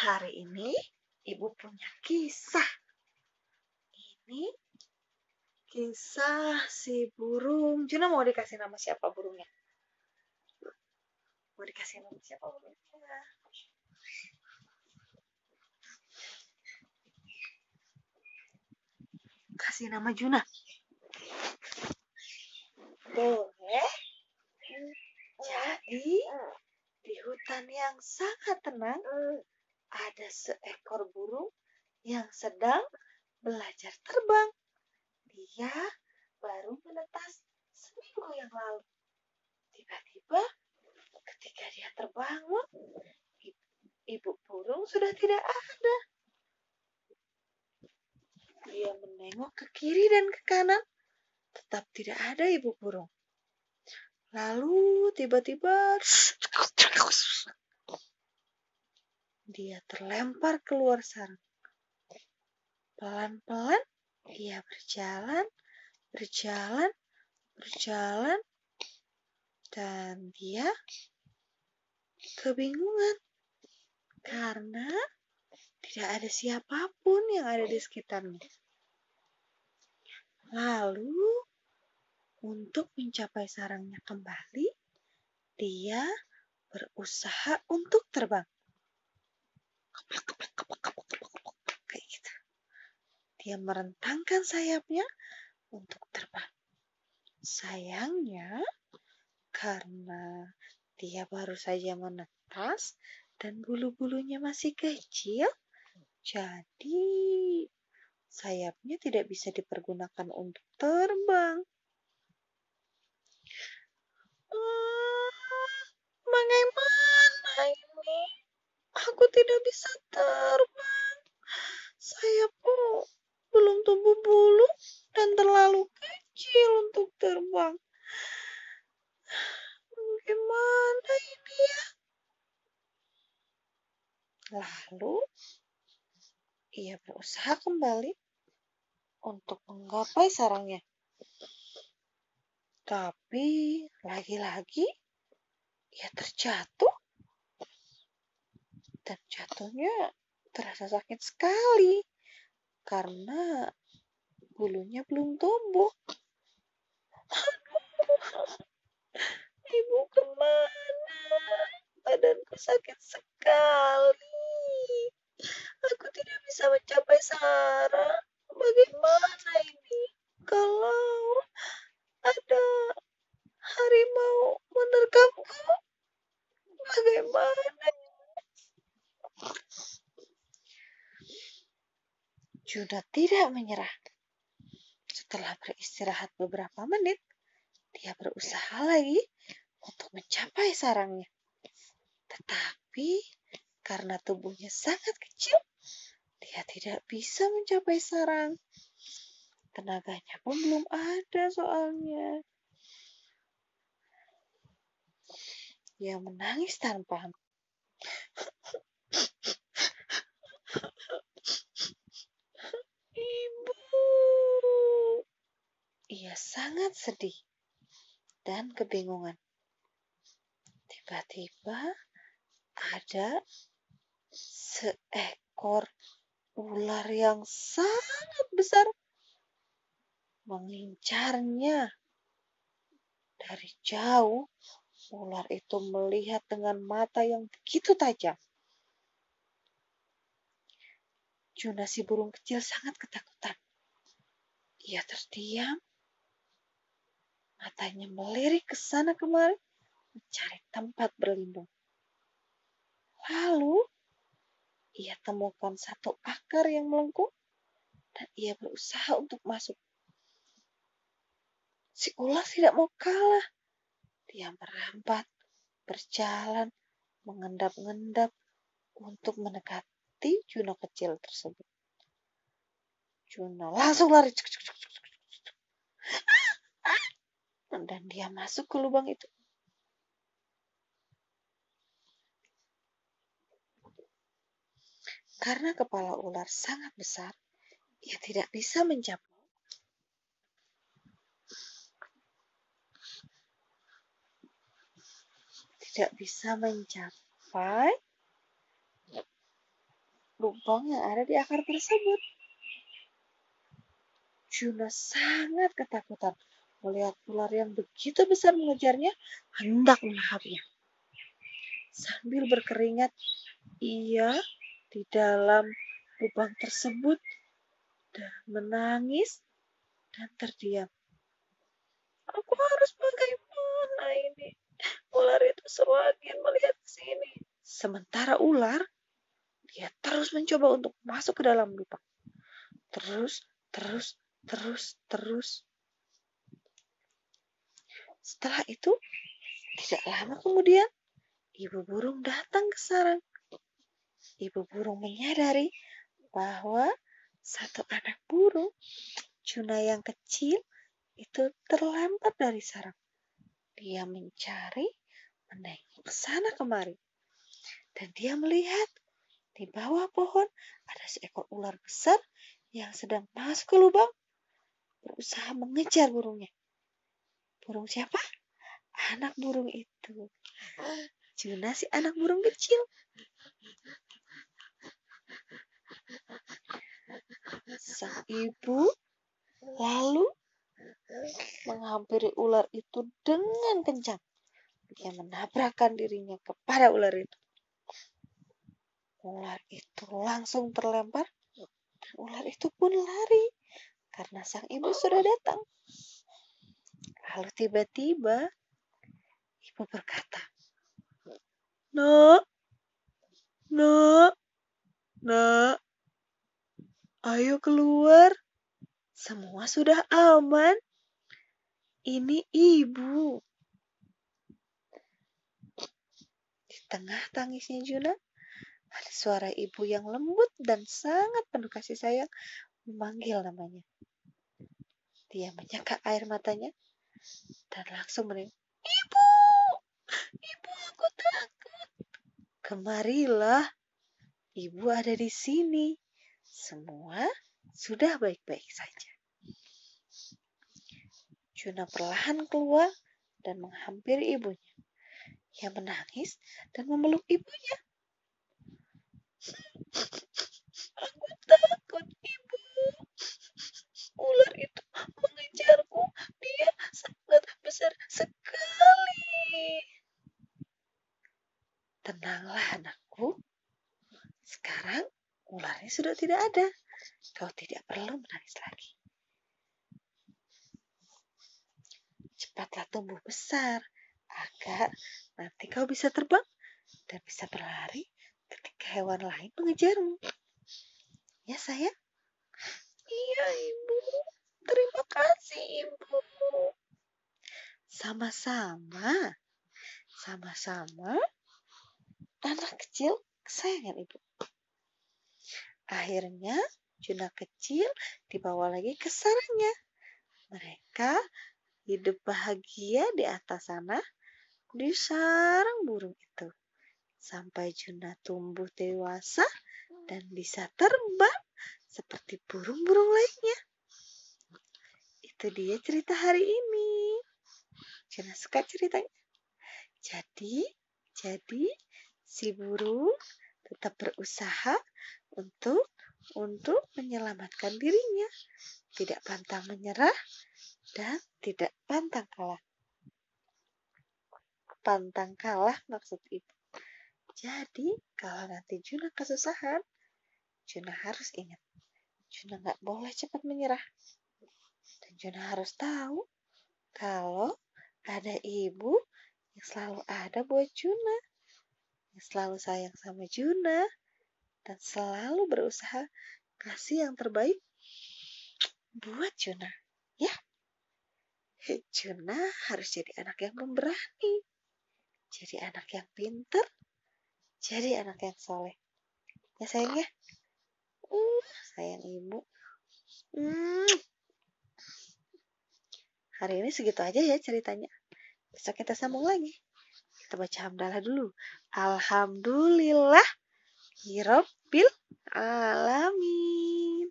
Hari ini ibu punya kisah. Ini kisah si burung. Juna mau dikasih nama siapa burungnya? Mau dikasih nama siapa burungnya? Kasih nama Juna. Boleh. Jadi, di hutan yang sangat tenang, ada seekor burung yang sedang belajar terbang. Dia baru menetas seminggu yang lalu. Tiba-tiba, ketika dia terbangun, ibu burung sudah tidak ada. Dia menengok ke kiri dan ke kanan, tetap tidak ada ibu burung. Lalu tiba-tiba dia terlempar keluar sarang. Pelan-pelan dia berjalan, berjalan, berjalan, dan dia kebingungan karena tidak ada siapa pun yang ada di sekitarnya. Lalu, untuk mencapai sarangnya kembali, dia berusaha untuk terbang. Dia merentangkan sayapnya untuk terbang. Sayangnya, karena dia baru saja menetas dan bulu-bulunya masih kecil, jadi sayapnya tidak bisa dipergunakan untuk terbang. Uh, bagaimana ini? Aku tidak bisa terbang. Sayapku belum tumbuh bulu dan terlalu kecil untuk terbang. Bagaimana ini ya? Lalu ia berusaha kembali untuk menggapai sarangnya. Tapi lagi-lagi ia terjatuh dan jatuhnya terasa sakit sekali karena bulunya belum tumbuh. Aduh, ibu ke mana? Badanku sakit sekali. Aku tidak bisa mencapai Sarah. Bagaimana ini kalau ada harimau menerkamku? Bagaimana Juno tidak menyerah. Setelah beristirahat beberapa menit, dia berusaha lagi untuk mencapai sarangnya. Tetapi karena tubuhnya sangat kecil, dia tidak bisa mencapai sarang. Tenaganya pun belum ada soalnya. Dia menangis tanpa Ia sangat sedih dan kebingungan. Tiba-tiba ada seekor ular yang sangat besar mengincarnya. Dari jauh, ular itu melihat dengan mata yang begitu tajam. Juna si burung kecil sangat ketakutan. Ia terdiam Matanya melirik ke sana kemari, mencari tempat berlindung. Lalu, ia temukan satu akar yang melengkung dan ia berusaha untuk masuk. Si ular tidak mau kalah. Dia merambat, berjalan, mengendap-endap untuk mendekati Juno kecil tersebut. Juno langsung lari. Cuk, cuk, cuk, dan dia masuk ke lubang itu. Karena kepala ular sangat besar, ia tidak bisa mencapai. Tidak bisa mencapai lubang yang ada di akar tersebut. Juna sangat ketakutan melihat ular yang begitu besar mengejarnya hendak melahapnya. Sambil berkeringat, ia di dalam lubang tersebut dan menangis dan terdiam. Aku harus bagaimana ini? Ular itu semakin melihat ke sini. Sementara ular, dia terus mencoba untuk masuk ke dalam lubang. Terus, terus, terus, terus. Setelah itu, tidak lama kemudian, ibu burung datang ke sarang. Ibu burung menyadari bahwa satu anak burung, Juna yang kecil, itu terlempar dari sarang. Dia mencari, menengok ke sana kemari. Dan dia melihat di bawah pohon ada seekor ular besar yang sedang masuk ke lubang, berusaha mengejar burungnya. Burung siapa? Anak burung itu. Juna si anak burung kecil. Sang ibu lalu menghampiri ular itu dengan kencang. Dia menabrakkan dirinya kepada ular itu. Ular itu langsung terlempar ular itu pun lari karena sang ibu sudah datang. Lalu tiba-tiba ibu berkata, Nak, nak, nak, ayo keluar. Semua sudah aman. Ini ibu. Di tengah tangisnya Juna, ada suara ibu yang lembut dan sangat penuh kasih sayang memanggil namanya. Dia menyeka air matanya dan langsung menengok. Ibu, ibu aku takut. Kemarilah, ibu ada di sini. Semua sudah baik-baik saja. Juna perlahan keluar dan menghampiri ibunya. Ia menangis dan memeluk ibunya. Aku takut, ibu. Ular itu mengejarku. Dia sangat besar sekali. Tenanglah anakku. Sekarang ularnya sudah tidak ada. Kau tidak perlu menangis lagi. Cepatlah tumbuh besar agar nanti kau bisa terbang dan bisa berlari ketika hewan lain mengejarmu. Ya sayang? Iya ibu. Terima kasih ibu. Sama-sama. Sama-sama. Anak kecil kesayangan ibu. Akhirnya Juna kecil dibawa lagi ke sarangnya. Mereka hidup bahagia di atas sana di sarang burung itu. Sampai Juna tumbuh dewasa dan bisa terbang seperti burung-burung lainnya. Itu dia cerita hari ini. Juna suka ceritanya. Jadi, jadi si burung tetap berusaha untuk untuk menyelamatkan dirinya, tidak pantang menyerah dan tidak pantang kalah. Pantang kalah maksud itu. Jadi, kalau nanti Juna kesusahan, Juna harus ingat, Juna nggak boleh cepat menyerah. Dan Juna harus tahu kalau ada ibu yang selalu ada buat Juna, yang selalu sayang sama Juna, dan selalu berusaha kasih yang terbaik buat Juna. Ya, Juna harus jadi anak yang pemberani, jadi anak yang pinter, jadi anak yang soleh. Ya sayangnya, uh, sayang ibu. Hmm. Hari ini segitu aja ya ceritanya. Besok kita sambung lagi. Kita baca hamdalah dulu. Alhamdulillah. Hirobil alami.